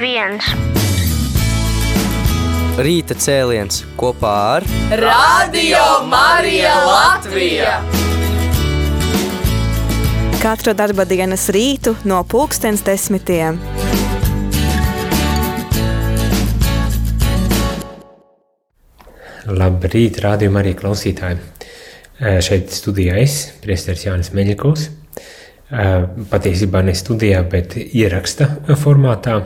viens. Rīta cēliens kopā ar Radio Marija Latvija! Katru darba dienas rītu no pulkstens desmitiem. Labrīt, rādījumā arī klausītāji. Šeit studijā es, priesteris Jānis Meļikovs. Patiesībā ne studijā, bet ieraksta formātā.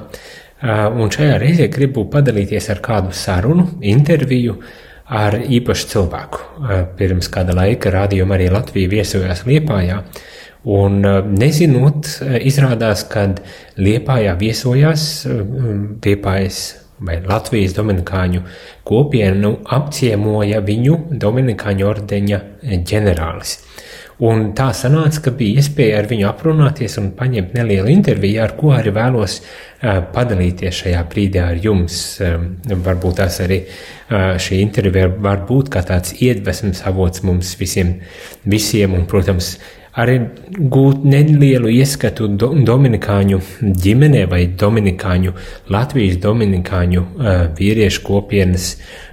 Un šajā reizē gribu padalīties ar kādu sarunu, interviju ar īpašu cilvēku. Pirms kāda laika rādījumā arī Latvija viesojās Liepājā. Un nezinot, izrādās, ka Liepājā viesojās Liepājas vai Latvijas Dominikāņu kopienu apciemoja viņu Dominikāņu ordeņa ģenerālis. Un tā sanāca, ka bija iespēja ar viņu aprunāties un paņemt nelielu interviju, ar ko arī vēlos uh, padalīties šajā brīdī ar jums. Um, varbūt tās arī uh, šī intervija var būt kā tāds iedvesmas avots mums visiem, visiem un, protams, arī gūt nelielu ieskatu do, Dominikāņu ģimenē vai Dominikāņu, Latvijas Dominikāņu uh, vīriešu kopienas uh,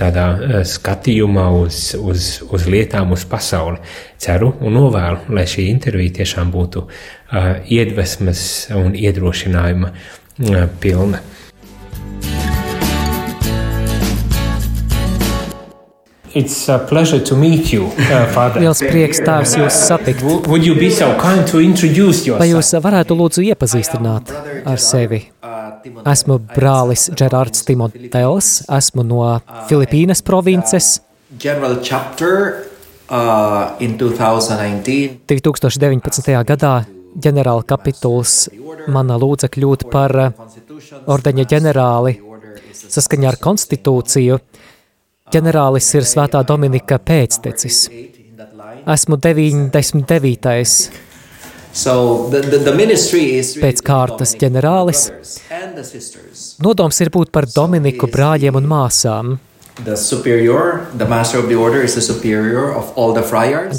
tādā uh, skatījumā uz, uz, uz lietām, uz pasauli. Ceru un novēlu, lai šī intervija tiešām būtu uh, iedvesmas un iedrošinājuma uh, pilna. It's a pleasure to meet you, uh, Father. Liels prieks tēvs jūs satikt. Would you be so kind to introduce yourself? Vai jūs varētu lūdzu iepazīstināt ar sevi? Esmu brālis Gerards Timotels, esmu no Filipīnas provinces. General chapter uh, in 2019. 2019. gadā ģenerāla kapituls mana lūdza kļūt par ordeņa ģenerāli saskaņā ar konstitūciju. Ģenerālis ir Svētā Dominika pēctecis. Esmu 99. Pēc kārtas ģenerālis. Nodoms ir būt par Dominiku brāļiem un māsām.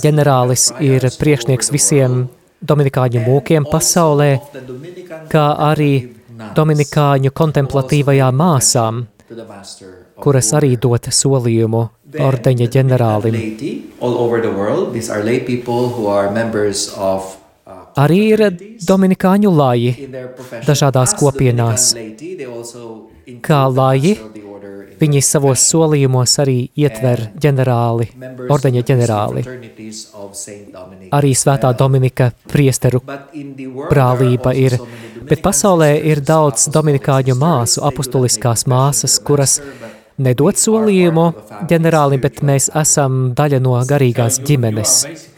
Ģenerālis ir priekšnieks visiem dominikāņu mūkiem pasaulē, kā arī dominikāņu kontemplatīvajām māsām, kuras arī dot solījumu ordeņa ģenerālim. Arī ir dominikāņu laji dažādās kopienās. Kā laji, viņi savos solījumos arī ietver ģenerāli, ordeņa ģenerāli. Arī Svētā Dominika priesteru brālība ir, bet pasaulē ir daudz dominikāņu māsu, apustuliskās māsas, kuras nedod solījumu ģenerālim, bet mēs esam daļa no garīgās ģimenes.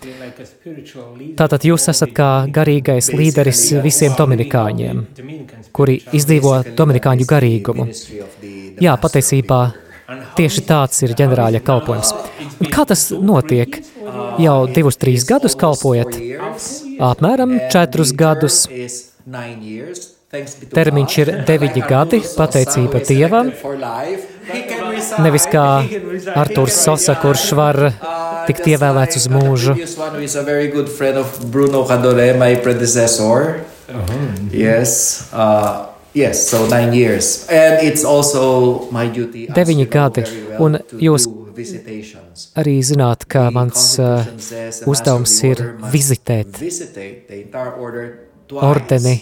Tātad jūs esat kā garīgais līderis visiem dominikāņiem, kuri izdzīvo dominikāņu garīgumu. Jā, patiesībā tieši tāds ir ģenerāļa kalpojums. Un Kā tas notiek? Jau divus, trīs gadus kalpojat? Apmēram četrus gadus. Termiņš ir deviņi gadi, pateicība Dievam. Nevis kā Arturs Sosa, kurš var tikt ievēlēts uz mūžu. Yes. Uh, Yes, so nine years. And it's also my duty. as Deviņi gadi. Un to jūs. Arī zināt, ka mans uh, uzdevums ir vizitēt ordeni.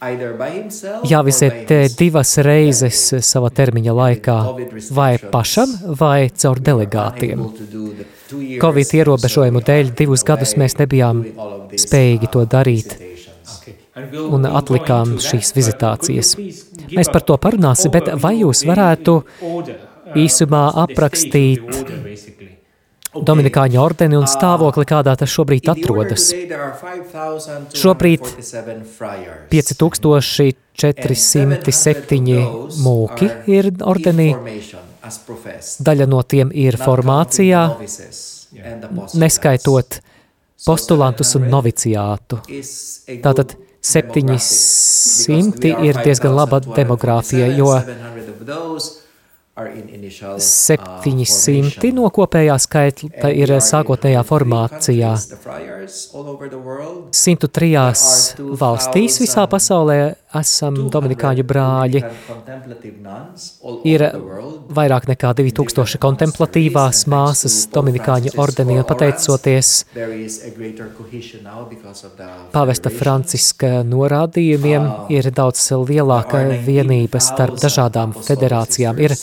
During his term, either by himself or by Jāvizitē his divas reizes sava termiņa laikā, vai pašam, vai caur delegātiem. unable to do the two years, Covid ierobežojumu dēļ divus gadus mēs nebijām spējīgi to uh, darīt visitations. un atlikām šīs vizitācijas. Mēs par to parunāsim, bet vai jūs varētu īsumā aprakstīt Dominikāņu ordeni un stāvokli, kādā tas šobrīd atrodas? today there are 5,247 Šobrīd friars. 5407 mūki ir ordenī, daļa no tiem ir formācijā, neskaitot postulantus un noviciātu. Tātad demographic, 700 because we are ir diezgan laba 5,247, demogrāfija, jo 700 of those 700 no kopējā skaitļa ir sākotnējā formācijā. 103 valstīs visā pasaulē esam Dominikāņu brāļi. Ir vairāk nekā 2000 kontemplatīvās māsas Dominikāņu ordenī un pateicoties pavesta Franciska norādījumiem ir daudz lielāka vienība starp dažādām federācijām. Ir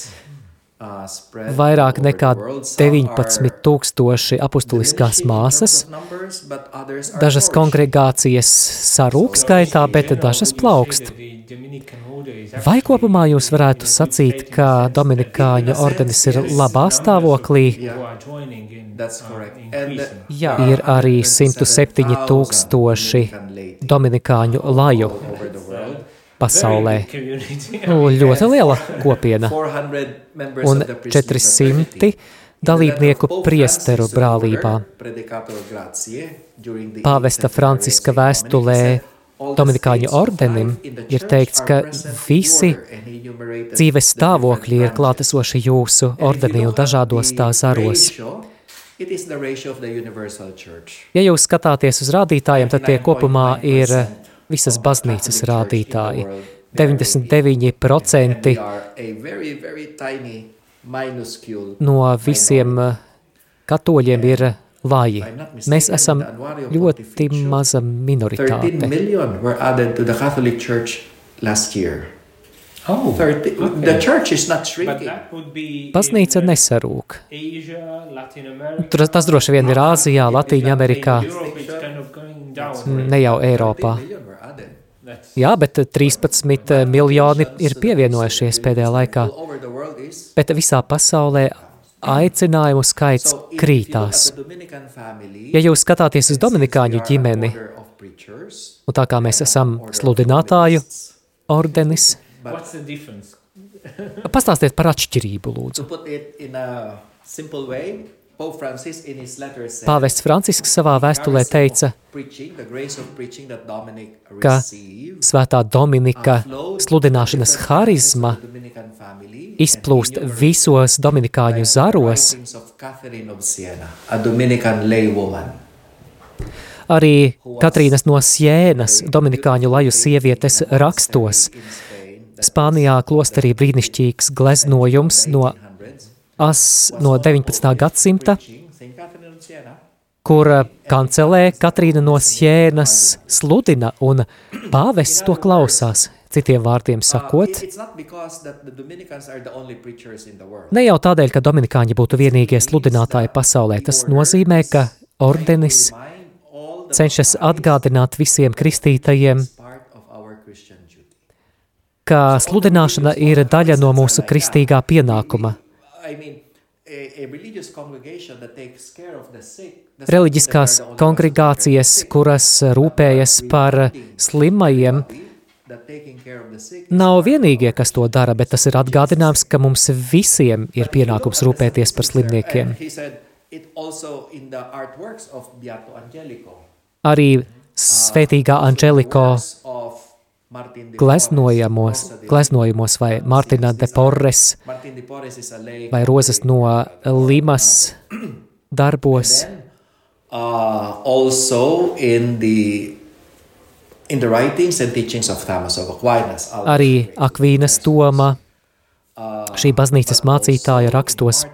vairāk nekā 19 tūkstoši apustuliskās māsas. Dažas kongregācijas sarūk skaitā, bet dažas plaukst. Vai kopumā jūs varētu sacīt, ka Dominikāņu ordenis ir labā stāvoklī? Jā, ir arī 107 tūkstoši Dominikāņu laju pasaulē. Nu, ļoti liela kopiena. Un 400 dalībnieku priesteru brālībā. Pāvesta Franciska vēstulē Dominikāņu ordenim ir teikts, ka visi dzīves stāvokļi ir klātesoši jūsu ordenī un dažādos tā zaros. Ja jūs skatāties uz rādītājiem, tad tie kopumā ir visas baznīcas rādītāji. 99% no visiem eh, katoļiem ir vāji. Mēs esam ļoti maza minoritāte. Oh, 30, okay. The church is not shrinking. Baznīca nesarūk. Tur, tas droši vien ir Āzijā, Latīņa Amerikā, ne jau Eiropā. Jā, bet 13 miljoni ir pievienojušies pēdējā laikā. Bet visā pasaulē aicinājumu skaits krītās. Ja jūs skatāties uz Dominikāņu ģimeni, un tā kā mēs esam sludinātāju ordenis, Pastāstiet par atšķirību, lūdzu. Pāvests Francisks savā vēstulē teica, ka svētā Dominika sludināšanas harizma izplūst visos dominikāņu zaros, arī Katrīnas no Sienas dominikāņu laju sievietes rakstos. Spānijā klosterī brīnišķīgs gleznojums no, as, no 19. gadsimta, kur kancelē Katrīna no Sjēnas sludina un pāvests to klausās. Citiem vārdiem sakot, ne jau tādēļ, ka dominikāņi būtu vienīgie sludinātāji pasaulē, tas nozīmē, ka ordenis cenšas atgādināt visiem kristītajiem, ka sludināšana ir daļa no mūsu kristīgā pienākuma. Reliģiskās kongregācijas, kuras rūpējas par slimajiem, nav vienīgie, kas to dara, bet tas ir atgādinājums, ka mums visiem ir pienākums rūpēties par slimniekiem. Arī svētīgā Angeliko gleznojamos, gleznojumos vai Martina de Porres vai Rozes no Limas darbos. Uh, also in the in the writings and teachings of Thomas of Aquinas. Arī Akvīnas Toma, šī baznīcas mācītāja rakstos,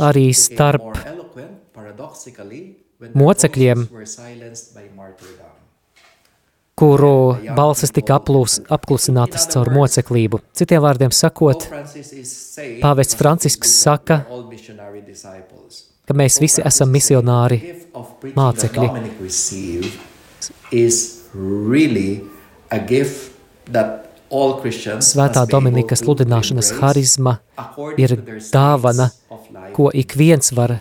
arī starp mocekļiem kuru balsis tika aplūs, apklusinātas caur moceklību. Citiem vārdiem sakot, pāvests Francisks saka, ka mēs visi esam misionāri mācekļi. Svētā Dominika sludināšanas harizma ir dāvana, ko ik viens var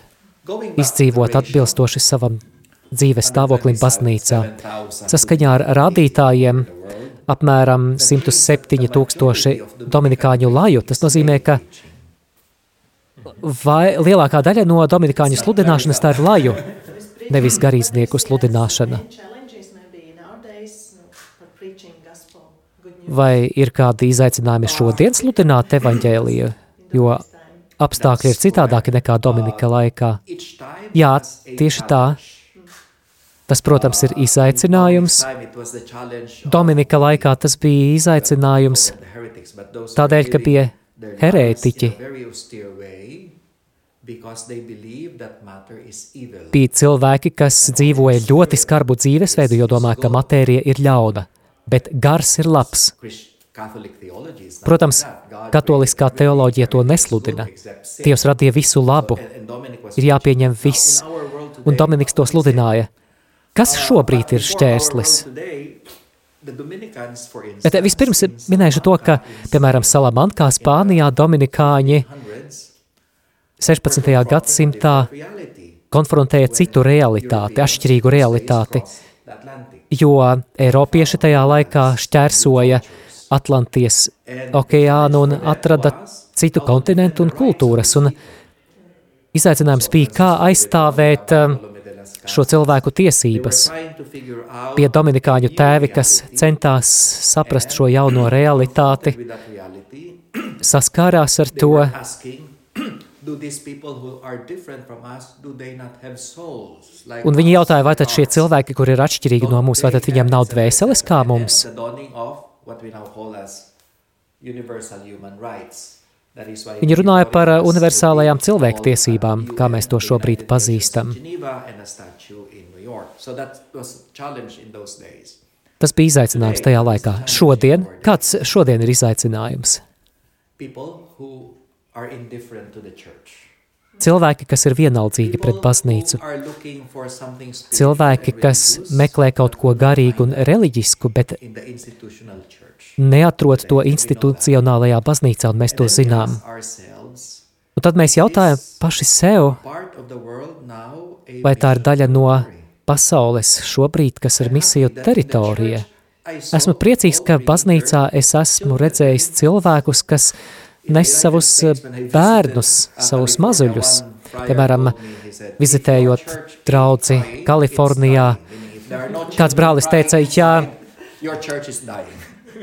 izdzīvot atbilstoši savam dzīves stāvoklim baznīcā. Saskaņā ar rādītājiem apmēram 107 tūkstoši dominikāņu laju. Tas nozīmē, ka vai lielākā daļa no dominikāņu sludināšanas tā ir laju, nevis garīdznieku sludināšana. Vai ir kādi izaicinājumi šodien sludināt evaņģēliju, jo apstākļi ir citādāki nekā Dominika laikā? Jā, tieši tā. Tas, protams, ir izaicinājums. Dominika laikā tas bija izaicinājums tādēļ, ka bija herētiķi. Bija cilvēki, kas dzīvoja ļoti skarbu dzīvesveidu, jo domā, ka matērija ir ļauna, bet gars ir labs. Protams, katoliskā teoloģija to nesludina. Dievs radīja visu labu, ir jāpieņem viss, un Dominiks to sludināja. Kas šobrīd ir šķērslis? Bet vispirms minēšu to, ka, piemēram, Salamankā, Spānijā, Dominikāņi 16. gadsimtā konfrontēja citu realitāti, atšķirīgu realitāti, jo Eiropieši tajā laikā šķērsoja Atlantijas okeānu un atrada citu kontinentu un kultūras, un izaicinājums bija, kā aizstāvēt um, šo cilvēku tiesības. Bija dominikāņu tēvi, kas centās saprast šo jauno realitāti, saskārās ar to, Un viņi jautāja, vai tad šie cilvēki, kur ir atšķirīgi no mums, vai tad viņiem nav dvēseles kā mums? Viņi runāja par universālajām cilvēktiesībām, kā mēs to šobrīd pazīstam. Tas bija izaicinājums tajā laikā. Šodien, kāds šodien ir izaicinājums? Cilvēki, kas ir vienaldzīgi pret baznīcu, cilvēki, kas meklē kaut ko garīgu un reliģisku, bet neatrod to institucionālajā baznīcā, un mēs to zinām. Un tad mēs jautājam paši sev, vai tā ir daļa no pasaules šobrīd, kas ir misiju teritorija. Esmu priecīgs, ka baznīcā es esmu redzējis cilvēkus, kas nes savus eh, bērnus, savus mazuļus. Piemēram, vizitējot draudzi Kalifornijā, kāds brālis teica, ja,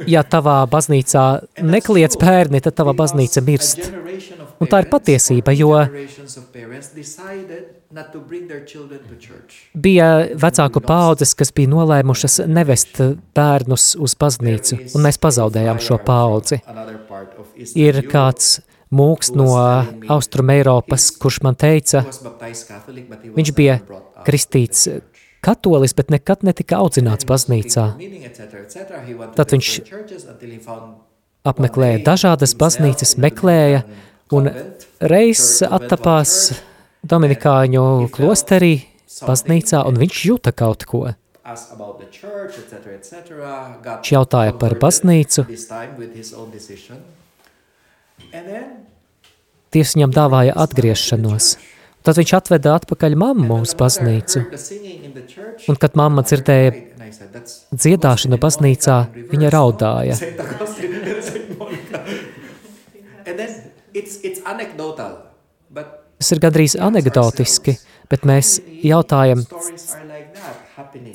ja tavā baznīcā nekliec bērni, tad tava baznīca mirst. Un tā ir patiesība, jo bija vecāku paudzes, kas bija nolēmušas nevest bērnus uz baznīcu, un mēs pazaudējām šo paudzi. Ir kāds mūks no Austrum Eiropas, kurš man teica, viņš bija kristīts katolis, bet nekad netika audzināts baznīcā. Tad viņš apmeklēja dažādas baznīcas, meklēja, un reiz attapās Dominikāņu klosterī, baznīcā, un viņš jūta kaut ko. Viņš jautāja par baznīcu. Tiesa viņam dāvāja atgriešanos. Tad viņš atveda atpakaļ mammu uz baznīcu. Un, kad mamma dzirdēja dziedāšanu baznīcā, viņa raudāja. Tas ir gandrīz anekdotiski, bet mēs jautājam,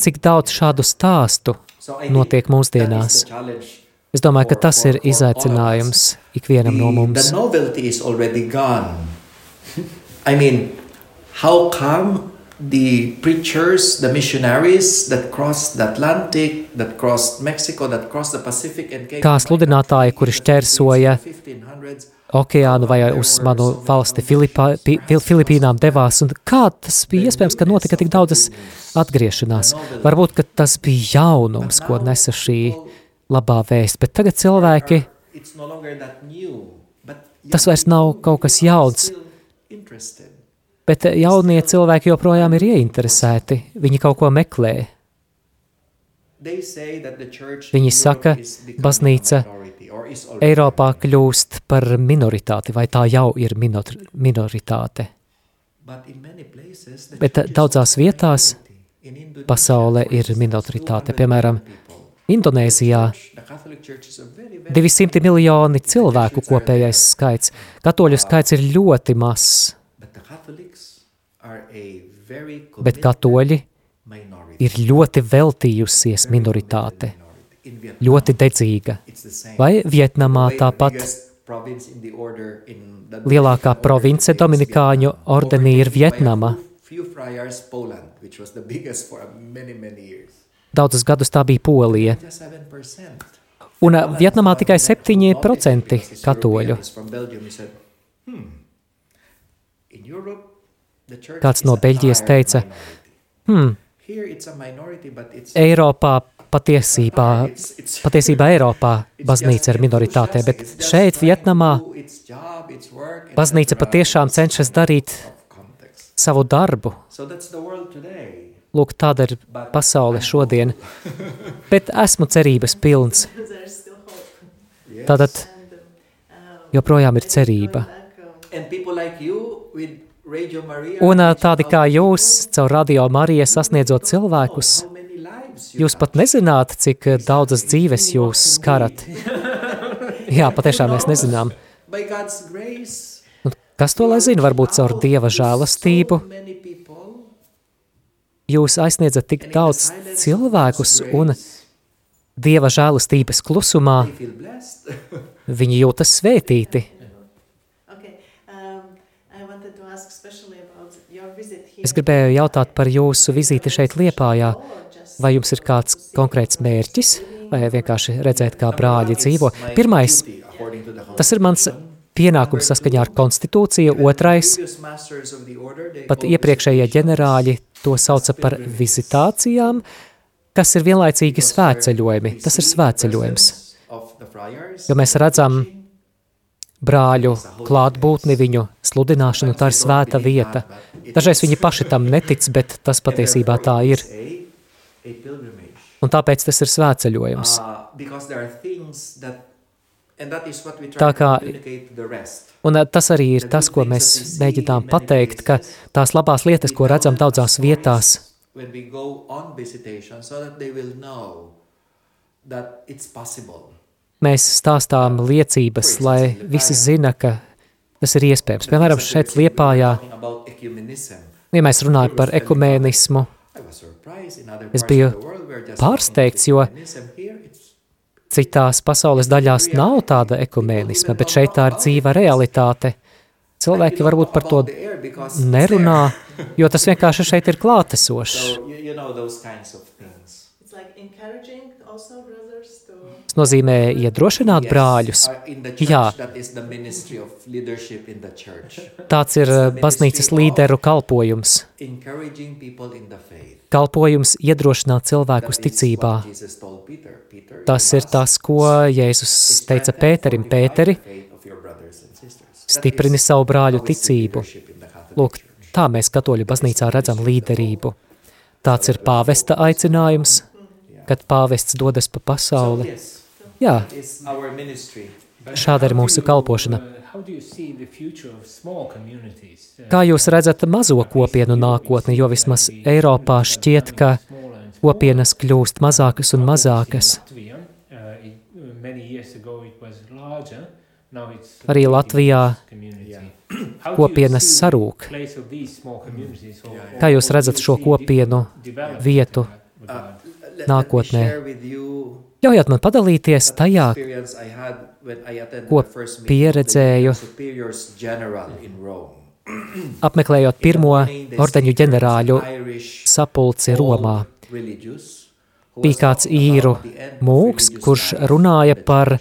cik daudz šādu stāstu notiek mūsdienās. Es domāju, ka tas ir izaicinājums ikvienam no mums. I mean, how come the preachers, the missionaries that crossed the Atlantic, that crossed Mexico, that crossed the Pacific and came Kā sludinātāji, kuri šķērsoja okeānu vai uz manu valsti Filipā, Filipīnām devās, un kā tas bija iespējams, ka notika tik daudzas atgriešanās? Varbūt, ka tas bija jaunums, ko nesa šī labā vēsts, bet tagad cilvēki, tas vairs nav kaut kas jauns, bet jaunie cilvēki joprojām ir ieinteresēti, viņi kaut ko meklē. Viņi saka, baznīca Eiropā kļūst par minoritāti, vai tā jau ir minor, minoritāte. Bet daudzās vietās pasaulē ir minoritāte. Piemēram, Indonēzijā 200 miljoni cilvēku kopējais skaits. Katoļu skaits ir ļoti mazs. Bet katoļi ir ļoti veltījusies minoritāte. ļoti dedzīga. Vai Vietnamā tāpat lielākā province Dominikāņu ordenī ir Vietnama. Daudzus gadus tā bija Polija. Just 7%. Un ā, Vietnamā tikai 7% katoļu. "Hmm, Kāds no Beļģijas teica, hmm, Eiropā patiesībā, patiesībā Eiropā baznīca ir minoritātē, bet šeit, Vietnamā, baznīca patiešām cenšas darīt savu darbu. Lūk, tāda ir pasaule šodien. Bet esmu cerības pilns. Tātad joprojām ir cerība. Un ā, tādi kā jūs, caur radio Mariju sasniedzot cilvēkus, jūs pat nezināt, cik ā, daudzas dzīves jūs skarat. Jā, patiešām mēs nezinām. Un kas to lai zina? Varbūt caur Dieva žēlastību jūs aizsniedzat tik daudz cilvēkus un Dieva žēlastības klusumā viņi jūtas svētīti. Es gribēju jautāt par jūsu vizīti šeit Liepājā. Vai jums ir kāds konkrēts mērķis, vai vienkārši redzēt, kā brāļi dzīvo? Pirmais, tas ir mans pienākums saskaņā ar konstitūciju. Otrais, pat iepriekšējie ģenerāļi to sauca par vizitācijām, kas ir vienlaicīgi svētceļojumi. Tas ir svētceļojums, jo mēs redzam brāļu klātbūtni, viņu sludināšanu, tā ir svēta vieta. Dažreiz viņi paši tam netic, bet tas patiesībā tā ir. Un tāpēc tas ir svētceļojums. Tā kā, un ā, tas arī ir tas, ko mēs mēģinām pateikt, ka tās labās lietas, ko redzam daudzās vietās, that it's possible. Mēs stāstām liecības, lai visi zina, ka tas ir iespējams. Piemēram, šeit Liepājā, ja mēs runājam par ekumēnismu, Es biju pārsteigts, jo citās pasaules daļās nav tāda ekumēnisma, bet šeit tā ir dzīva realitāte. Cilvēki varbūt par to nerunā, jo tas vienkārši šeit ir klātesošs. Tas nozīmē iedrošināt brāļus. Jā. that is the ministry of leadership in the church. Tāds ir uh, baznīcas līderu kalpojums. Encouraging people in the faith. Kalpojums iedrošināt cilvēkus ticībā. Tas ir tas, ko Jēzus teica Pēterim. Pēteri, stiprini savu brāļu ticību. Lūk, tā mēs katoļu baznīcā redzam līderību. Tāds ir pāvesta aicinājums, kad pāvests dodas pa pasauli. Jā, šāda ir mūsu kalpošana. Kā jūs redzat mazo kopienu nākotni, jo vismaz Eiropā šķiet, ka kopienas kļūst mazākas un mazākas. Arī Latvijā kopienas sarūk. Kā jūs redzat šo kopienu vietu nākotnē? Ļaujiet man padalīties tajā, ko pieredzēju, apmeklējot pirmo ordeņu ģenerāļu sapulci Romā. Bija kāds īru mūks, kurš runāja par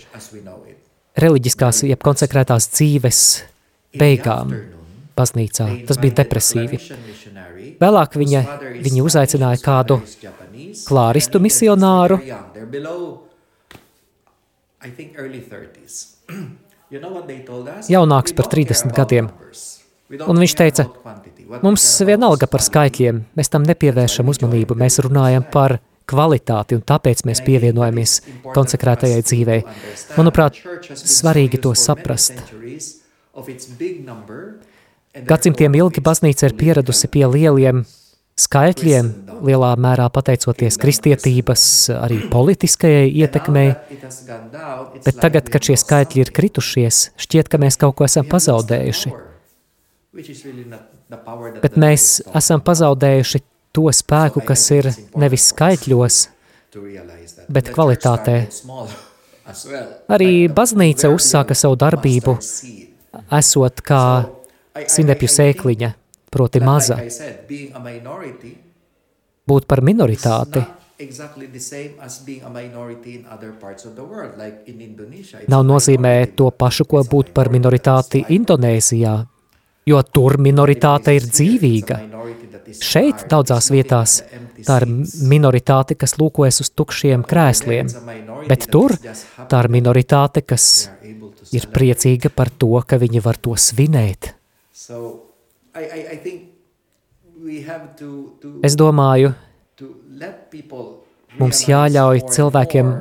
reliģiskās, jeb konsekrētās dzīves beigām baznīcā. Tas bija depresīvi. Vēlāk viņa, viņa uzaicināja kādu klāristu misionāru, jaunāks par 30 gadiem. Un viņš teica, mums vienalga par skaitļiem, mēs tam nepievēršam uzmanību, mēs runājam par kvalitāti, un tāpēc mēs pievienojamies konsekrētajai dzīvei. Manuprāt, svarīgi to saprast. Gadsimtiem ilgi baznīca ir pieradusi pie lieliem skaitļiem, lielā mērā pateicoties kristietības, arī politiskajai ietekmei, bet tagad, kad šie skaitļi ir kritušies, šķiet, ka mēs kaut ko esam pazaudējuši. Bet mēs esam pazaudējuši to spēku, kas ir nevis skaitļos. Bet kvalitātē. Arī baznīca uzsāka savu darbību, esot kā sinepju sēkliņa, proti maza, būt par minoritāti. Nav nozīmē to pašu, ko būt par minoritāti Indonēzijā, jo tur minoritāte ir dzīvīga. Šeit, daudzās vietās, tā ir minoritāte, kas lūkojas uz tukšiem krēsliem, bet tur tā ir minoritāte, kas ir priecīga par to, ka viņi var to svinēt. So, Es domāju, mums jāļauj cilvēkiem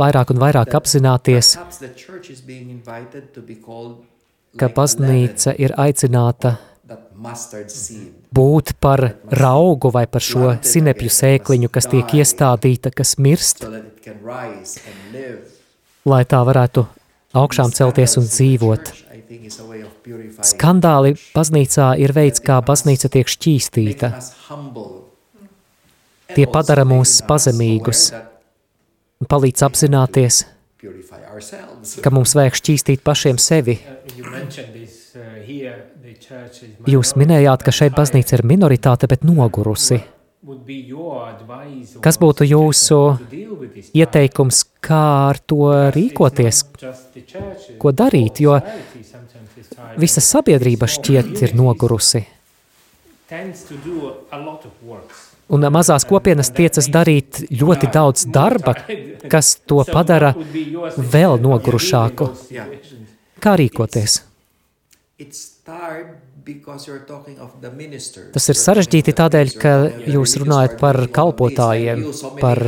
vairāk un vairāk apzināties, ka baznīca ir aicināta būt par raugu vai par šo sinepju sēkliņu, kas tiek iestādīta, kas mirst, lai tā varētu augšām celties un dzīvot. Skandāli baznīcā ir veids, kā baznīca tiek šķīstīta. Tie padara mūs us pazemīgus. palīdz apzināties, ka mums vajag šķīstīt pašiem sevi. Uh, is Jūs minējāt, ka šeit baznīca ir minoritāte, bet nogurusi. Kas būtu jūsu ieteikums, kā ar to rīkoties, ko darīt, jo society sometimes is tired visa sabiedrība šķiet ir nogurusi. Un mazās kopienas tiecas darīt ļoti daudz darba, kas to padara vēl nogurušāku. Kā rīkoties? Tas ir sarežģīti tādēļ, ka jūs runājat par kalpotājiem, par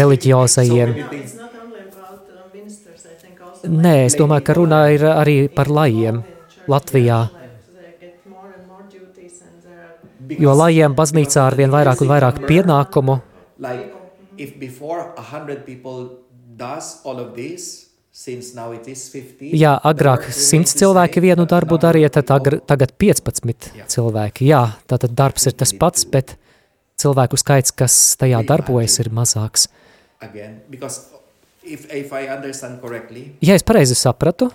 reliģiozajiem. It's not only about uh, ministers, I think also Nē, es domāju, ka runa ir arī par lajiem Latvijā. Jo lajiem baznīcā ar vien vairāk un vairāk pienākumu, Like if before a hundred people does all of this, since now it is 50. jā, agrāk work 100 remains the cilvēki vienu darbu darīja, tad tagad 15 cilvēki. Jā, tātad darbs ir tas pats, bet cilvēku skaits, kas tajā darbojas, ir mazāks. If, if I understand correctly, Ja es pareizi sapratu,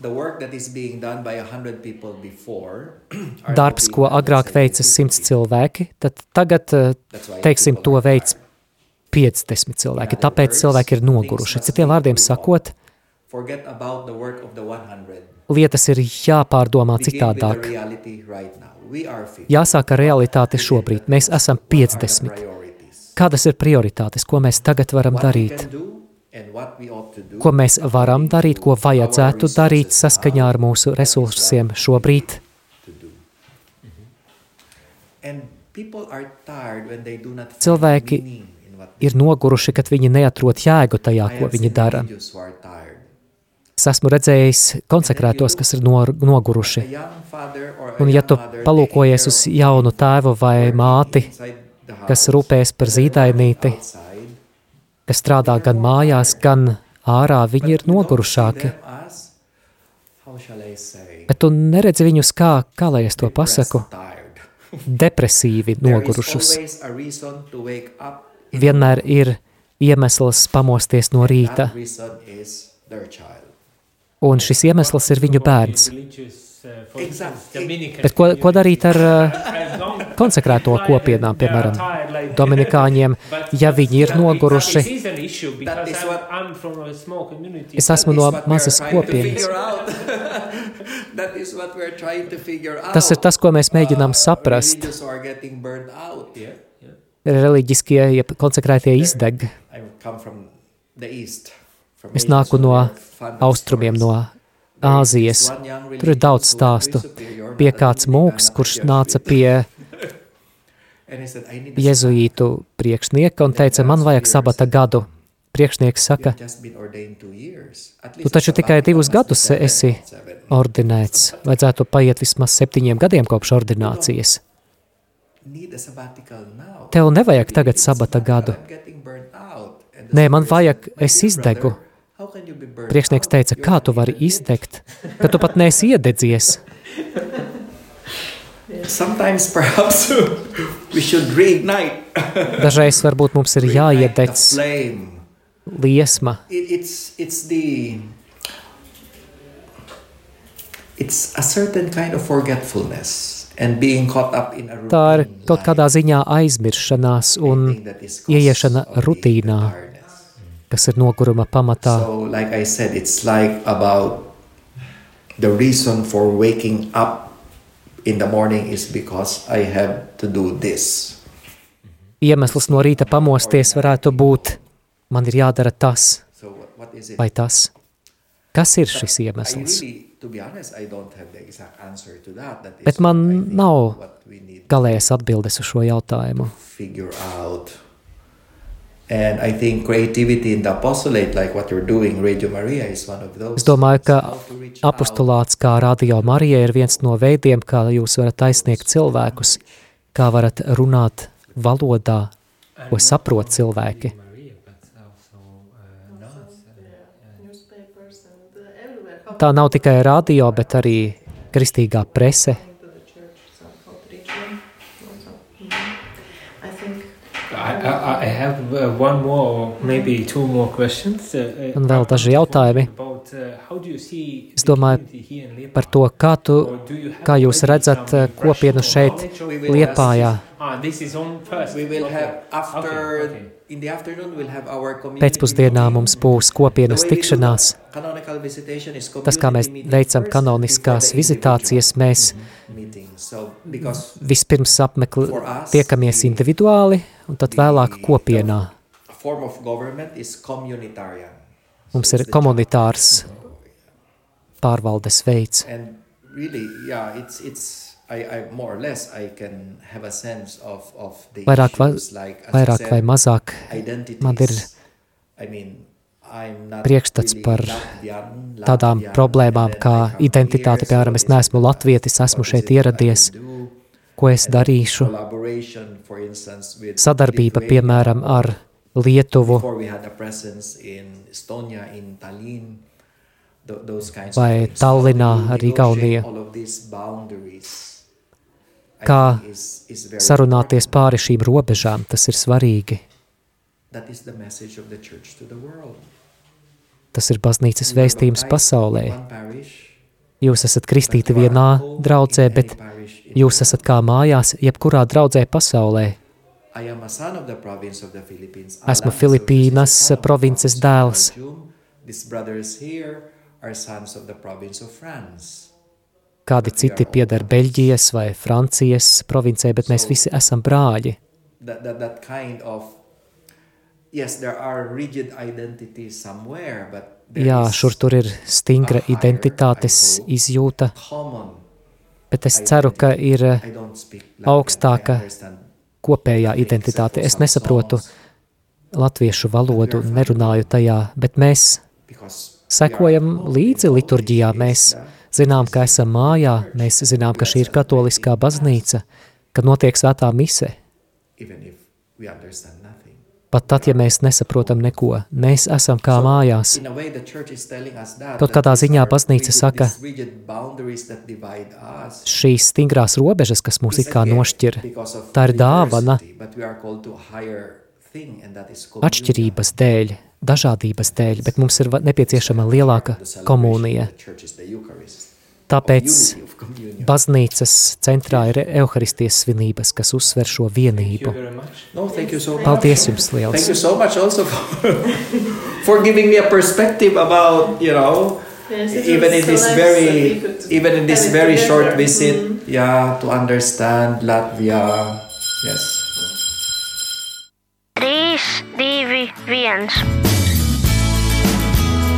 the work that is being done by a hundred people before, are now darbs, ko agrāk veica 100 cilvēki, tad tagad, eh, teiksim, to veids 50 cilvēki. Tāpēc cilvēki ir noguruši. Citiem vārdiem sakot, Forget about the work of the 100. lietas ir jāpārdomā citādāk. reality right now. We are 50. Jāsāk ar realitāti šobrīd. Mēs esam What are the 50. priorities? Kādas ir prioritātes, ko mēs tagad varam darīt? Ko mēs varam darīt, ko vajadzētu darīt saskaņā ar mūsu resursiem šobrīd? find Cilvēki Ir noguruši, kad viņi neatrod jēgu tajā, ko viņi dara. Es esmu redzējis konsekrētos, kas ir nor, noguruši. Un ja tu palūkojies uz jaunu tēvu vai māti, kas rūpējas par zīdainīti, kas strādā gan mājās, gan ārā, viņi ir nogurušāki. Bet tu neredzi viņus kā, kā lai es to pasaku, depresīvi nogurušus. Vienmēr ir iemesls pamosties no rīta, un šis iemesls ir viņu bērns. Bet ko, ko darīt ar uh, konsekrēto kopienām, piemēram, Dominikāņiem, ja viņi ir noguruši? Es esmu no mazas kopienas. Tas ir tas, ko mēs mēģinām saprast. Reliģiskie, ja konsekrētie izdeg. Es nāku no austrumiem, no Āzijas. Tur ir daudz stāstu. Bija kāds mūks, kurš nāca pie And he said, "I need a jezuītu priekšnieka un teica, man vajag sabata gadu. Priekšnieks saka, tu taču tikai divus gadus esi ordinēts. Vajadzētu paiet vismaz septiņiem gadiem kopš ordinācijas. Tev nevajag tagad sabata gadu. Nē, man vajag, said, "My es izdegu. Priekšnieks teica, kā tu vari izdegt, ka tu pat neesi iededzies. Sometimes perhaps we should reignite Dažreiz varbūt mums ir jāiededz liesma, It, it's it's the it's a certain kind of forgetfulness and being caught up in a routine tā ir kaut kādā ziņā aizmiršanās un ieiešana rutīnā. kas ir noguruma pamatā. So, like I said, it's like about the reason for waking up in the morning is because I have to do this. Iemesls no rīta pamosties varētu būt, man ir jādara tas vai tas. Kas ir šis iemesls? Bet man nav Galējas atbildes uz šo jautājumu. Es domāju, ka apostulāts kā radio Marija ir viens no veidiem, kā jūs varat aizsniegt cilvēkus, kā varat runāt valodā, ko saprot cilvēki. Uh, uh. How Tā nav tikai radio, bet arī kristīgā prese. to the church, so how to reach them also. Mhm. I think I, I, have uh, one more, or maybe two more questions. Uh, Un vēl daži jautājumi. About, uh, how do you see Es domāju par to, kā, tu, kā jūs redzat kopienu šeit, Liepājā. Ah, this is on first. We will Okay. have after Okay, okay. in the afternoon we'll have our community Pēcpusdienā mums būs kopienas tikšanās. Tas, kā mēs veicam kanoniskās vizitācijas, mēs vispirms apmekl, tiekamies individuāli, un tad vēlāk kopienā. Mums ir komunitārs pārvaldes veids. Vairāk vai, vairāk vai mazāk man ir priekšstats par tādām problēmām kā identitāte. Piemēram, es neesmu latvietis, esmu šeit ieradies. Ko es darīšu? Sadarbība, piemēram, ar Lietuvu Vai How ar Igauniju. Kā sarunāties pāri šīm robežām, tas ir svarīgi. Tas ir baznīcas vēstījums pasaulē. Jūs esat kristīti vienā draudzē, bet jūs esat kā mājās, jebkurā draudzē pasaulē. Esmu Filipīnas provinces dēls. Kādi citi pieder Beļģijas vai Francijas provincē, bet mēs visi esam brāļi. That, that, that kind of, yes, somewhere, Jā, šur tur ir stingra identitātes izjūta, common. Bet es ceru, ka ir Latvian, augstāka kopējā identitāte. Es nesaprotu latviešu valodu, nerunāju tajā, bet mēs sekojam līdzi liturģijā. Mēs zinām, ka esam mājā, mēs zinām, ka šī ir katoliskā baznīca, kad notiek svētā mise. Pat tad, ja mēs nesaprotam neko, mēs esam kā mājās. Kaut kādā ziņā baznīca saka, Šīs stingrās robežas, kas mūs it kā nošķir, tā ir dāvana atšķirības dēļ, dažādības dēļ, bet mums ir nepieciešama lielāka komunija. Tāpēc baznīcas centrā ir Euharistijas svinības, kas uzsver šo Thank you vienību. very much. No, thank you so much. Paldies jums Thank liels! you so much also for, for giving me a perspective about, you know, Yes, even in this very even in this very short together. visit Mm. yeah to understand latvia yes Trīs, divi, viens.